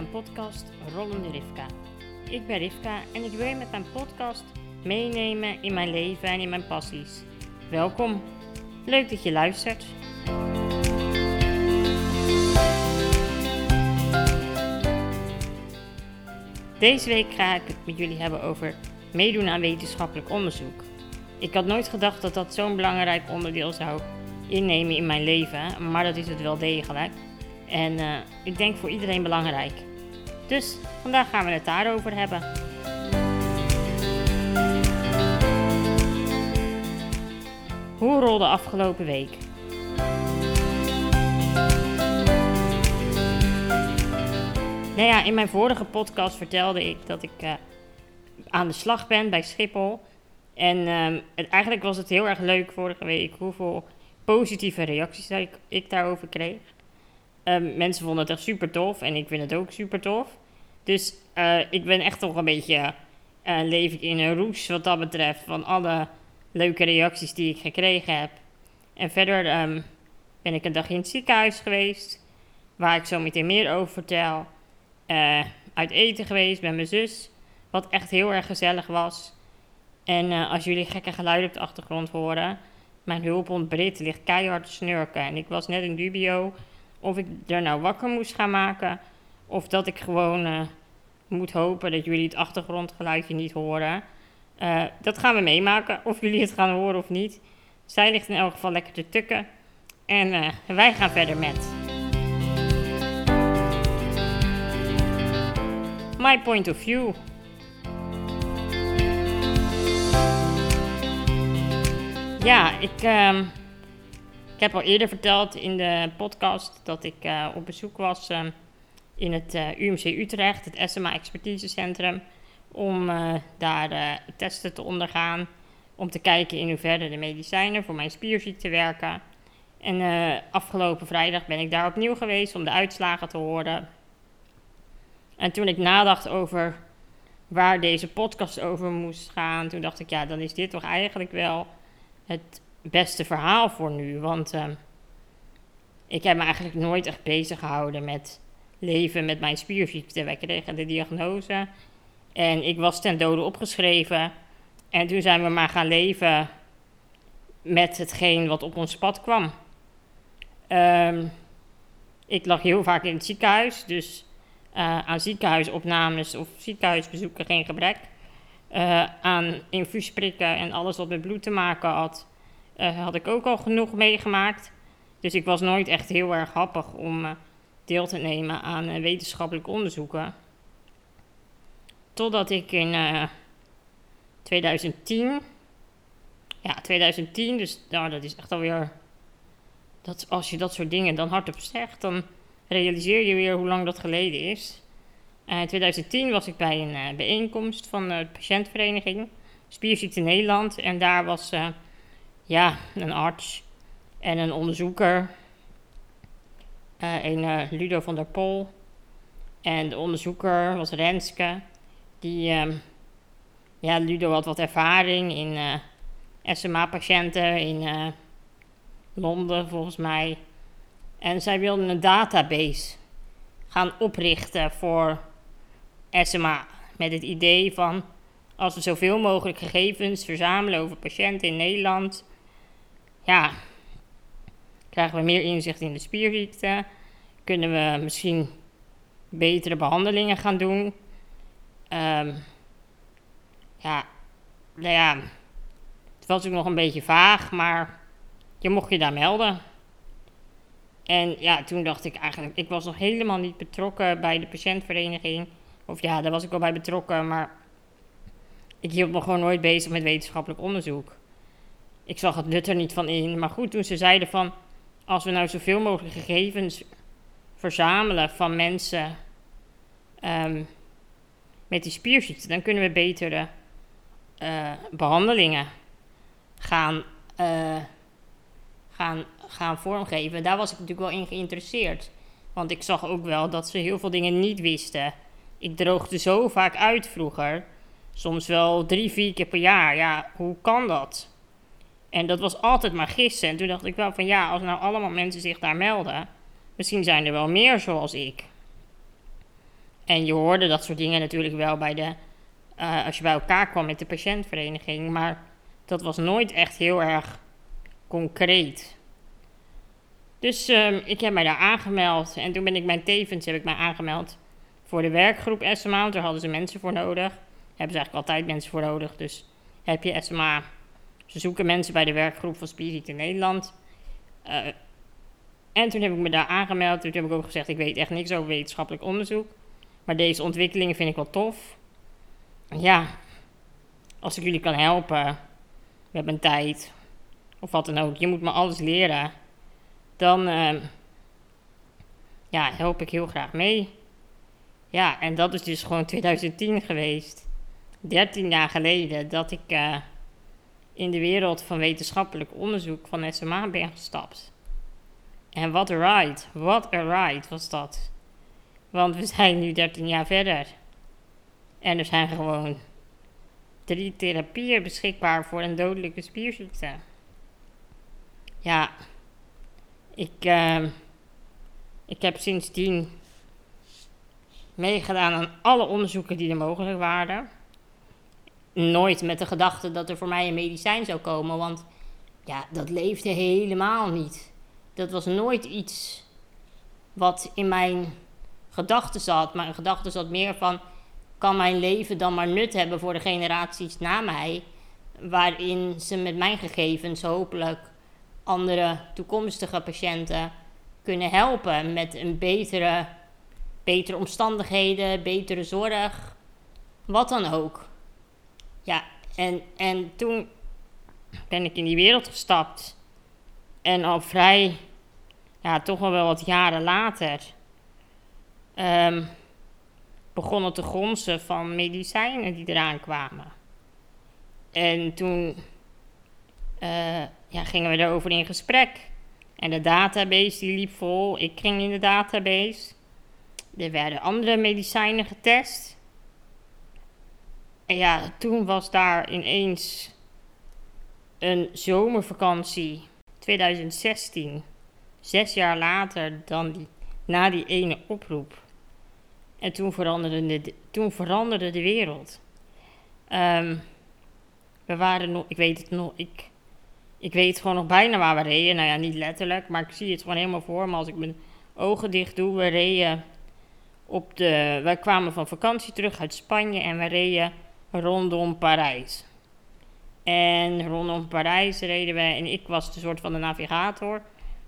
een podcast Rollende Rivka. Ik ben Rivka en ik wil je met mijn podcast meenemen in mijn leven en in mijn passies. Welkom, leuk dat je luistert. Deze week ga ik het met jullie hebben over meedoen aan wetenschappelijk onderzoek. Ik had nooit gedacht dat dat zo'n belangrijk onderdeel zou innemen in mijn leven, maar dat is het wel degelijk. En uh, ik denk voor iedereen belangrijk. Dus vandaag gaan we het daarover hebben. Hoe rolde afgelopen week? Nou ja, in mijn vorige podcast vertelde ik dat ik uh, aan de slag ben bij Schiphol. En het, eigenlijk was het heel erg leuk vorige week hoeveel positieve reacties ik, ik daarover kreeg. Um, mensen vonden het echt super tof en ik vind het ook super tof. Dus uh, ik ben echt toch een beetje uh, leef ik in een roes wat dat betreft van alle leuke reacties die ik gekregen heb. En verder um, ben ik een dag in het ziekenhuis geweest, waar ik zo meteen meer over vertel. Uh, uit eten geweest met mijn zus, wat echt heel erg gezellig was. En als jullie gekke geluiden op de achtergrond horen, mijn hulphond Brit ligt keihard te snurken. En ik was net in dubio of ik er nou wakker moest gaan maken. Of dat ik gewoon uh, moet hopen dat jullie het achtergrondgeluidje niet horen. Uh, dat gaan we meemaken, of jullie het gaan horen of niet. Zij ligt in elk geval lekker te tukken. En uh, wij gaan verder met. My point of view. Ja, ik. Uh, ik heb al eerder verteld in de podcast dat ik uh, op bezoek was uh, in het uh, UMC Utrecht, het SMA Expertisecentrum, om daar testen te ondergaan. Om te kijken in hoeverre de medicijnen voor mijn spierziekte werken. En afgelopen vrijdag ben ik daar opnieuw geweest om de uitslagen te horen. En toen ik nadacht over waar deze podcast over moest gaan, toen dacht ik, ja, dan is dit toch eigenlijk wel het beste verhaal voor nu. Want uh, ik heb me eigenlijk nooit echt bezig gehouden met leven met mijn spierziekte. Wij kregen de diagnose en ik was ten dode opgeschreven. En toen zijn we maar gaan leven met hetgeen wat op ons pad kwam. Um, ik lag heel vaak in het ziekenhuis, dus uh, aan ziekenhuisopnames of ziekenhuisbezoeken geen gebrek. Uh, aan infuusprikken en alles wat met bloed te maken had uh, had ik ook al genoeg meegemaakt. Dus ik was nooit echt heel erg happig om uh, deel te nemen aan uh, wetenschappelijke onderzoeken. Totdat ik in 2010, ja 2010, dus nou, dat is echt alweer, dat, als je dat soort dingen dan hardop zegt, dan realiseer je weer hoe lang dat geleden is. in 2010 was ik bij een bijeenkomst van de patiëntvereniging Spierziekte Nederland en daar was ja, een arts en een onderzoeker. Uh, een uh, Ludo van der Pol. En de onderzoeker was Renske. Die, um, ja, Ludo had wat ervaring in uh, SMA-patiënten in Londen, volgens mij. En zij wilden een database gaan oprichten voor SMA. Met het idee van als we zoveel mogelijk gegevens verzamelen over patiënten in Nederland, ja, krijgen we meer inzicht in de spierziekte. Kunnen we misschien betere behandelingen gaan doen. Um, ja, nou ja, het was ook nog een beetje vaag, maar je mocht je daar melden. En ja, toen dacht ik eigenlijk, ik was nog helemaal niet betrokken bij de patiëntvereniging. Of ja, daar was ik wel bij betrokken, maar ik hield me gewoon nooit bezig met wetenschappelijk onderzoek ik zag het nut er niet van in. Maar goed, toen ze zeiden van, als we nou zoveel mogelijk gegevens verzamelen van mensen um, met die spierziekte, dan kunnen we betere uh, behandelingen gaan, uh, gaan, gaan vormgeven. Daar was ik natuurlijk wel in geïnteresseerd. Want ik zag ook wel dat ze heel veel dingen niet wisten. Ik droogde zo vaak uit vroeger. Soms wel drie, vier keer per jaar. Ja, hoe kan dat? En dat was altijd maar gissen. En toen dacht ik wel van ja, als nou allemaal mensen zich daar melden, misschien zijn er wel meer zoals ik. En je hoorde dat soort dingen natuurlijk wel bij de, eh, als je bij elkaar kwam met de patiëntvereniging. Maar dat was nooit echt heel erg concreet. Dus ehm, ik heb mij daar aangemeld. En toen ben ik mijn tevens heb ik mij aangemeld voor de werkgroep SMA. Daar hadden ze mensen voor nodig. Hebben ze eigenlijk altijd mensen voor nodig. Dus heb je SMA. Ze zoeken mensen bij de werkgroep van Spirit in Nederland. Uh, en toen heb ik me daar aangemeld. Toen heb ik ook gezegd, ik weet echt niks over wetenschappelijk onderzoek. Maar deze ontwikkelingen vind ik wel tof. Ja, als ik jullie kan helpen met mijn tijd of wat dan ook. Je moet me alles leren. Dan uh, ja, help ik heel graag mee. Ja, en dat is dus gewoon 2010 geweest. 13 jaar geleden dat ik uh, in de wereld van wetenschappelijk onderzoek van SMA ben gestapt. En wat een ride, wat een ride was dat. Want we zijn nu 13 jaar verder. En er zijn gewoon drie therapieën beschikbaar voor een dodelijke spierziekte. Ja, ik, uh, ik heb sindsdien meegedaan aan alle onderzoeken die er mogelijk waren. Nooit met de gedachte dat er voor mij een medicijn zou komen, want ja, dat leefde helemaal niet. Dat was nooit iets wat in mijn gedachten zat. Mijn gedachten zat meer van: kan mijn leven dan maar nut hebben voor de generaties na mij? Waarin ze met mijn gegevens hopelijk andere toekomstige patiënten kunnen helpen met een betere, betere omstandigheden, betere zorg, wat dan ook. Ja, en, en toen ben ik in die wereld gestapt. En al vrij, ja, toch wel wat jaren later, um, begonnen te gronzen van medicijnen die eraan kwamen. En toen uh, ja, gingen we erover in gesprek. En de database die liep vol. Ik ging in de database. Er werden andere medicijnen getest. En ja, toen was daar ineens een zomervakantie 2016. Zes jaar later dan die, na die ene oproep. En toen veranderde de, toen veranderde de wereld. Um, we waren nog, ik weet het nog, ik ik weet gewoon nog bijna waar we reden. Nou ja, niet letterlijk, maar ik zie het gewoon helemaal voor me als ik mijn ogen dicht doe. We reden op de. Wij kwamen van vakantie terug uit Spanje en we reden rondom Parijs. En rondom Parijs reden we en ik was de soort van de navigator.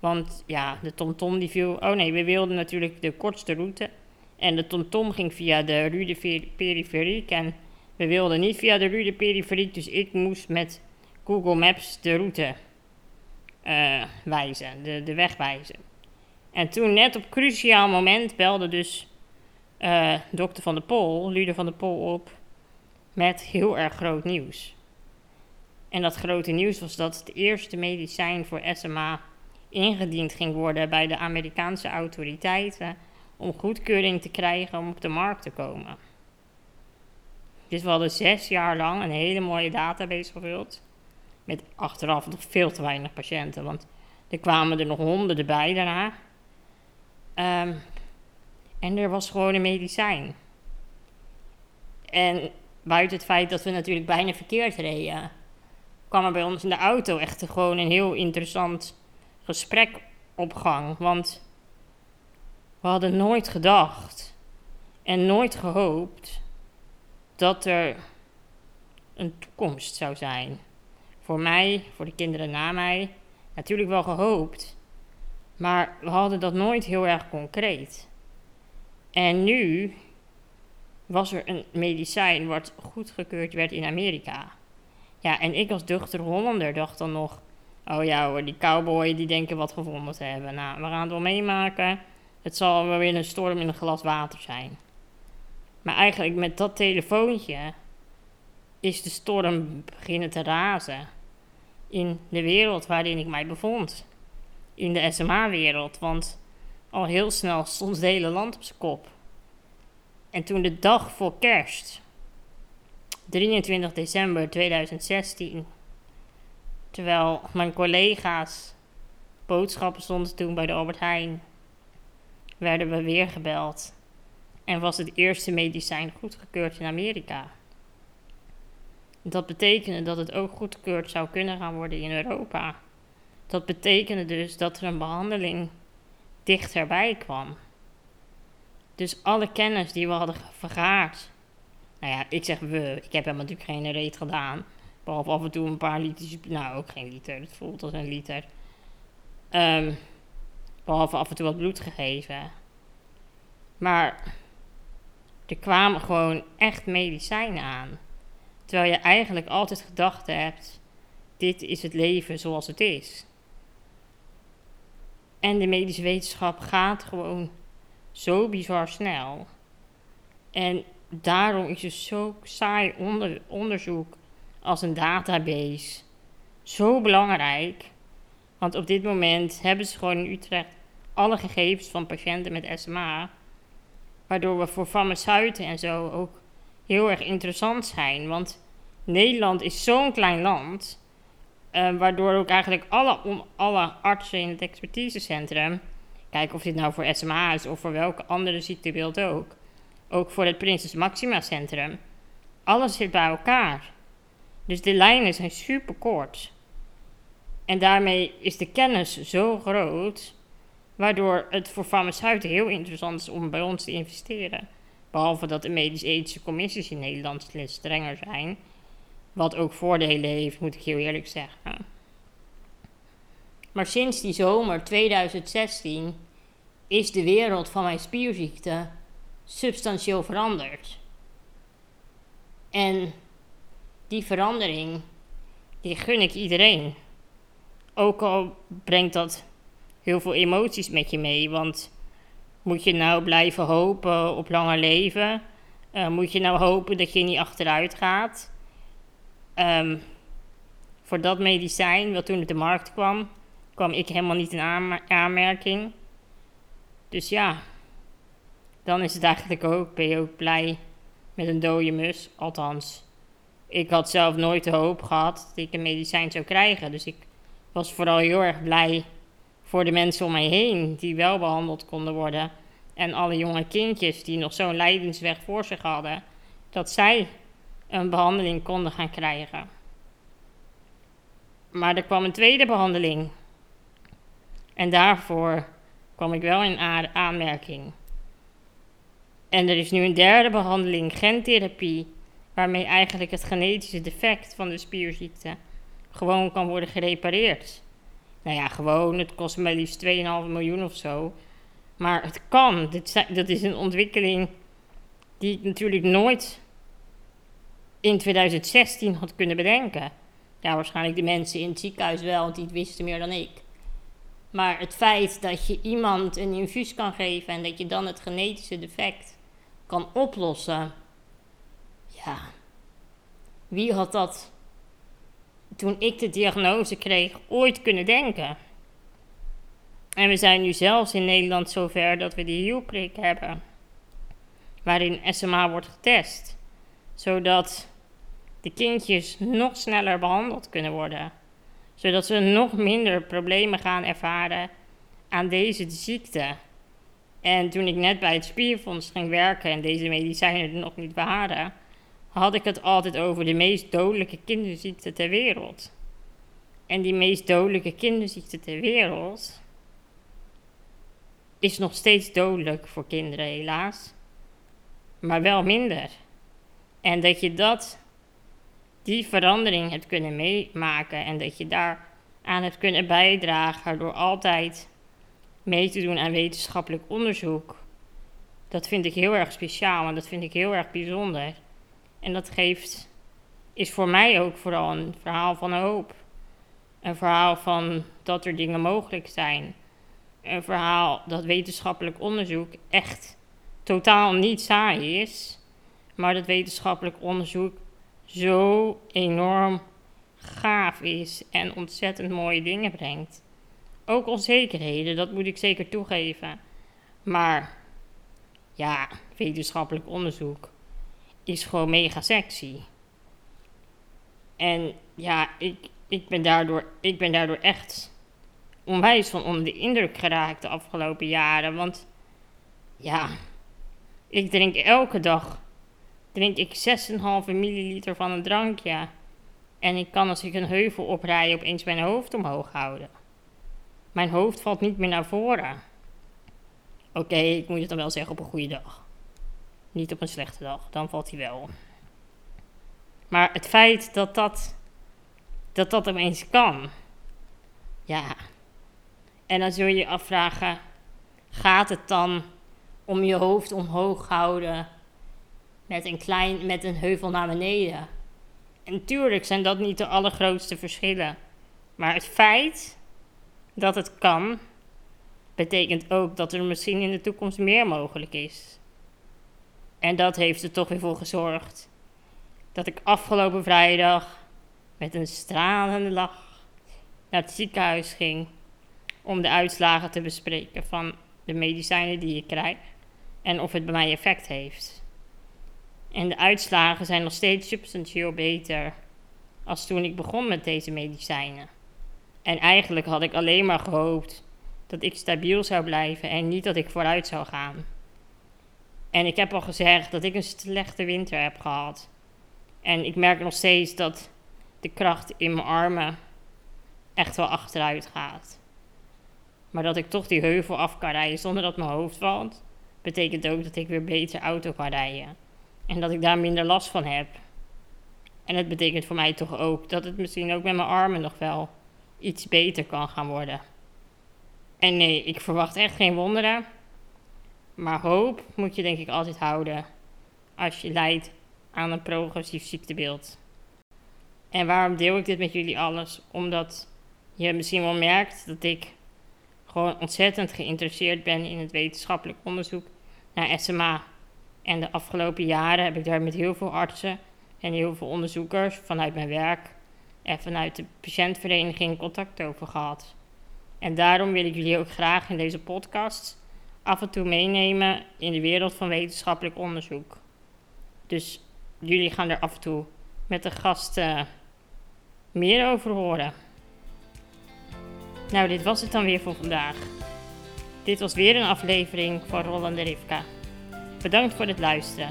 Want ja, de TomTom die viel. Oh nee, we wilden natuurlijk de kortste route. En de TomTom ging via de Rue de Peripherique. En we wilden niet via de Rue de Peripherique, dus ik moest met Google Maps de route uh, wijzen, de, de weg wijzen. En toen net op cruciaal moment belde dus uh, dokter Van de Pol, Lude van de Pol op met heel erg groot nieuws. En dat grote nieuws was dat het eerste medicijn voor SMA ingediend ging worden bij de Amerikaanse autoriteiten om goedkeuring te krijgen om op de markt te komen. Dus we hadden zes jaar lang een hele mooie database gevuld met achteraf nog veel te weinig patiënten. Want er kwamen er nog honderden bij daarna. Um, en er was gewoon een medicijn. En buiten het feit dat we natuurlijk bijna verkeerd reden, kwam er bij ons in de auto echt gewoon een heel interessant gesprek op gang. Want we hadden nooit gedacht en nooit gehoopt dat er een toekomst zou zijn voor mij, voor de kinderen na mij, natuurlijk wel gehoopt. Maar we hadden dat nooit heel erg concreet. En nu was er een medicijn wat goedgekeurd werd in Amerika. Ja, en ik als duchter Hollander dacht dan nog... Oh ja hoor, die cowboy die denken wat gevonden te hebben. Nou, we gaan het wel meemaken. Het zal wel weer een storm in een glas water zijn. Maar eigenlijk met dat telefoontje is de storm beginnen te razen in de wereld waarin ik mij bevond. In de SMA-wereld, want al heel snel stond het hele land op zijn kop. En toen de dag voor kerst, 23 december 2016, terwijl mijn collega's boodschappen stonden toen bij de Albert Heijn, werden we weer gebeld. En was het eerste medicijn goedgekeurd in Amerika. Dat betekende dat het ook goedgekeurd zou kunnen gaan worden in Europa. Dat betekende dus dat er een behandeling dichterbij kwam. Dus alle kennis die we hadden vergaard. Nou ja, ik zeg we. Ik heb hem natuurlijk geen reet gedaan. Behalve af en toe een paar liters. Nou, ook geen liter. Het voelt als een liter. Ehm, behalve af en toe wat bloed gegeven. Maar er kwamen gewoon echt medicijnen aan. Terwijl je eigenlijk altijd gedacht hebt: dit is het leven zoals het is. En de medische wetenschap gaat gewoon zo bizar snel. En daarom is het zo saai onder, onderzoek als een database zo belangrijk. Want op dit moment hebben ze gewoon in Utrecht alle gegevens van patiënten met SMA. Waardoor we voor farmaceuten en zo ook heel erg interessant zijn. Want Nederland is zo'n klein land. Uh, waardoor ook eigenlijk alle, alle artsen in het expertisecentrum. Kijk of dit nou voor SMA is of voor welke andere ziektebeeld ook. Ook voor het Prinses Maxima Centrum. Alles zit bij elkaar. Dus de lijnen zijn super kort. En daarmee is de kennis zo groot, waardoor het voor farmaceuten heel interessant is om bij ons te investeren. Behalve dat de medisch-ethische commissies in Nederland strenger zijn. Wat ook voordelen heeft, moet ik heel eerlijk zeggen. Maar sinds die zomer 2016 is de wereld van mijn spierziekte substantieel veranderd. En die verandering, die gun ik iedereen. Ook al brengt dat heel veel emoties met je mee. Want moet je nou blijven hopen op langer leven? Uh, moet je nou hopen dat je niet achteruit gaat? Um, voor dat medicijn, wat toen op de markt kwam, kwam ik helemaal niet in aanmerking. Dus ja, dan is het eigenlijk ook, ben je ook blij met een dode mus. Althans, ik had zelf nooit de hoop gehad dat ik een medicijn zou krijgen. Dus ik was vooral heel erg blij voor de mensen om mij heen die wel behandeld konden worden. En alle jonge kindjes die nog zo'n lijdensweg voor zich hadden, dat zij een behandeling konden gaan krijgen. Maar er kwam een tweede behandeling. En daarvoor kwam ik wel in aanmerking. En er is nu een derde behandeling, gentherapie, waarmee eigenlijk het genetische defect van de spierziekte gewoon kan worden gerepareerd. Nou ja, gewoon, het kost maar liefst 2,5 miljoen of zo. Maar het kan. Dit, dat is een ontwikkeling die ik natuurlijk nooit in 2016 had kunnen bedenken. Ja, waarschijnlijk de mensen in het ziekenhuis wel, want die wisten meer dan ik. Maar het feit dat je iemand een infuus kan geven en dat je dan het genetische defect kan oplossen. Ja, wie had dat toen ik de diagnose kreeg ooit kunnen denken? En we zijn nu zelfs in Nederland zover dat we de hielprik hebben, waarin SMA wordt getest, zodat de kindjes nog sneller behandeld kunnen worden, zodat ze nog minder problemen gaan ervaren aan deze ziekte. En toen ik net bij het Spierfonds ging werken en deze medicijnen er nog niet waren, had ik het altijd over de meest dodelijke kinderziekte ter wereld. En die meest dodelijke kinderziekte ter wereld is nog steeds dodelijk voor kinderen, helaas. Maar wel minder. En dat je dat, die verandering hebt kunnen meemaken en dat je daar aan hebt kunnen bijdragen door altijd mee te doen aan wetenschappelijk onderzoek. Dat vind ik heel erg speciaal en dat vind ik heel erg bijzonder. En dat geeft, is voor mij ook vooral een verhaal van hoop. Een verhaal van dat er dingen mogelijk zijn. Een verhaal dat wetenschappelijk onderzoek echt totaal niet saai is. Maar dat wetenschappelijk onderzoek zo enorm gaaf is en ontzettend mooie dingen brengt. Ook onzekerheden, dat moet ik zeker toegeven. Maar ja, wetenschappelijk onderzoek is gewoon mega sexy. En ja, ik, ik, ben daardoor, ik ben daardoor echt onwijs van onder de indruk geraakt de afgelopen jaren. Want ja, Ik drink elke dag drink ik 6,5 milliliter van een drankje. En ik kan als ik een heuvel oprij opeens mijn hoofd omhoog houden. Mijn hoofd valt niet meer naar voren. Oké, ik moet het dan wel zeggen op een goede dag. Niet op een slechte dag, dan valt hij wel. Maar het feit dat dat, dat, dat opeens kan. Ja. En dan zul je je afvragen: gaat het dan om je hoofd omhoog houden met een, klein, met een heuvel naar beneden? En natuurlijk zijn dat niet de allergrootste verschillen. Maar het feit dat het kan, betekent ook dat er misschien in de toekomst meer mogelijk is. En dat heeft er toch weer voor gezorgd dat ik afgelopen vrijdag met een stralende lach naar het ziekenhuis ging om de uitslagen te bespreken van de medicijnen die ik krijg en of het bij mij effect heeft. En de uitslagen zijn nog steeds substantieel beter als toen ik begon met deze medicijnen. En eigenlijk had ik alleen maar gehoopt dat ik stabiel zou blijven en niet dat ik vooruit zou gaan. En ik heb al gezegd dat ik een slechte winter heb gehad. En ik merk nog steeds dat de kracht in mijn armen echt wel achteruit gaat. Maar dat ik toch die heuvel af kan rijden zonder dat mijn hoofd valt, betekent ook dat ik weer beter auto kan rijden. En dat ik daar minder last van heb. En het betekent voor mij toch ook dat het misschien ook met mijn armen nog wel iets beter kan gaan worden. En nee, ik verwacht echt geen wonderen. Maar hoop moet je denk ik altijd houden als je lijdt aan een progressief ziektebeeld. En waarom deel ik dit met jullie alles? Omdat je misschien wel merkt dat ik gewoon ontzettend geïnteresseerd ben in het wetenschappelijk onderzoek naar SMA. En de afgelopen jaren heb ik daar met heel veel artsen en heel veel onderzoekers vanuit mijn werk en vanuit de patiëntvereniging contact over gehad. En daarom wil ik jullie ook graag in deze podcast af en toe meenemen in de wereld van wetenschappelijk onderzoek. Dus jullie gaan er af en toe met de gasten meer over horen. Nou, dit was het dan weer voor vandaag. Dit was weer een aflevering van Rollende Rivka. Bedankt voor het luisteren.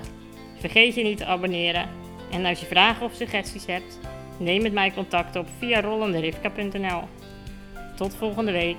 Vergeet je niet te abonneren. En als je vragen of suggesties hebt, neem met mij contact op via rollenderivka.nl. Tot volgende week.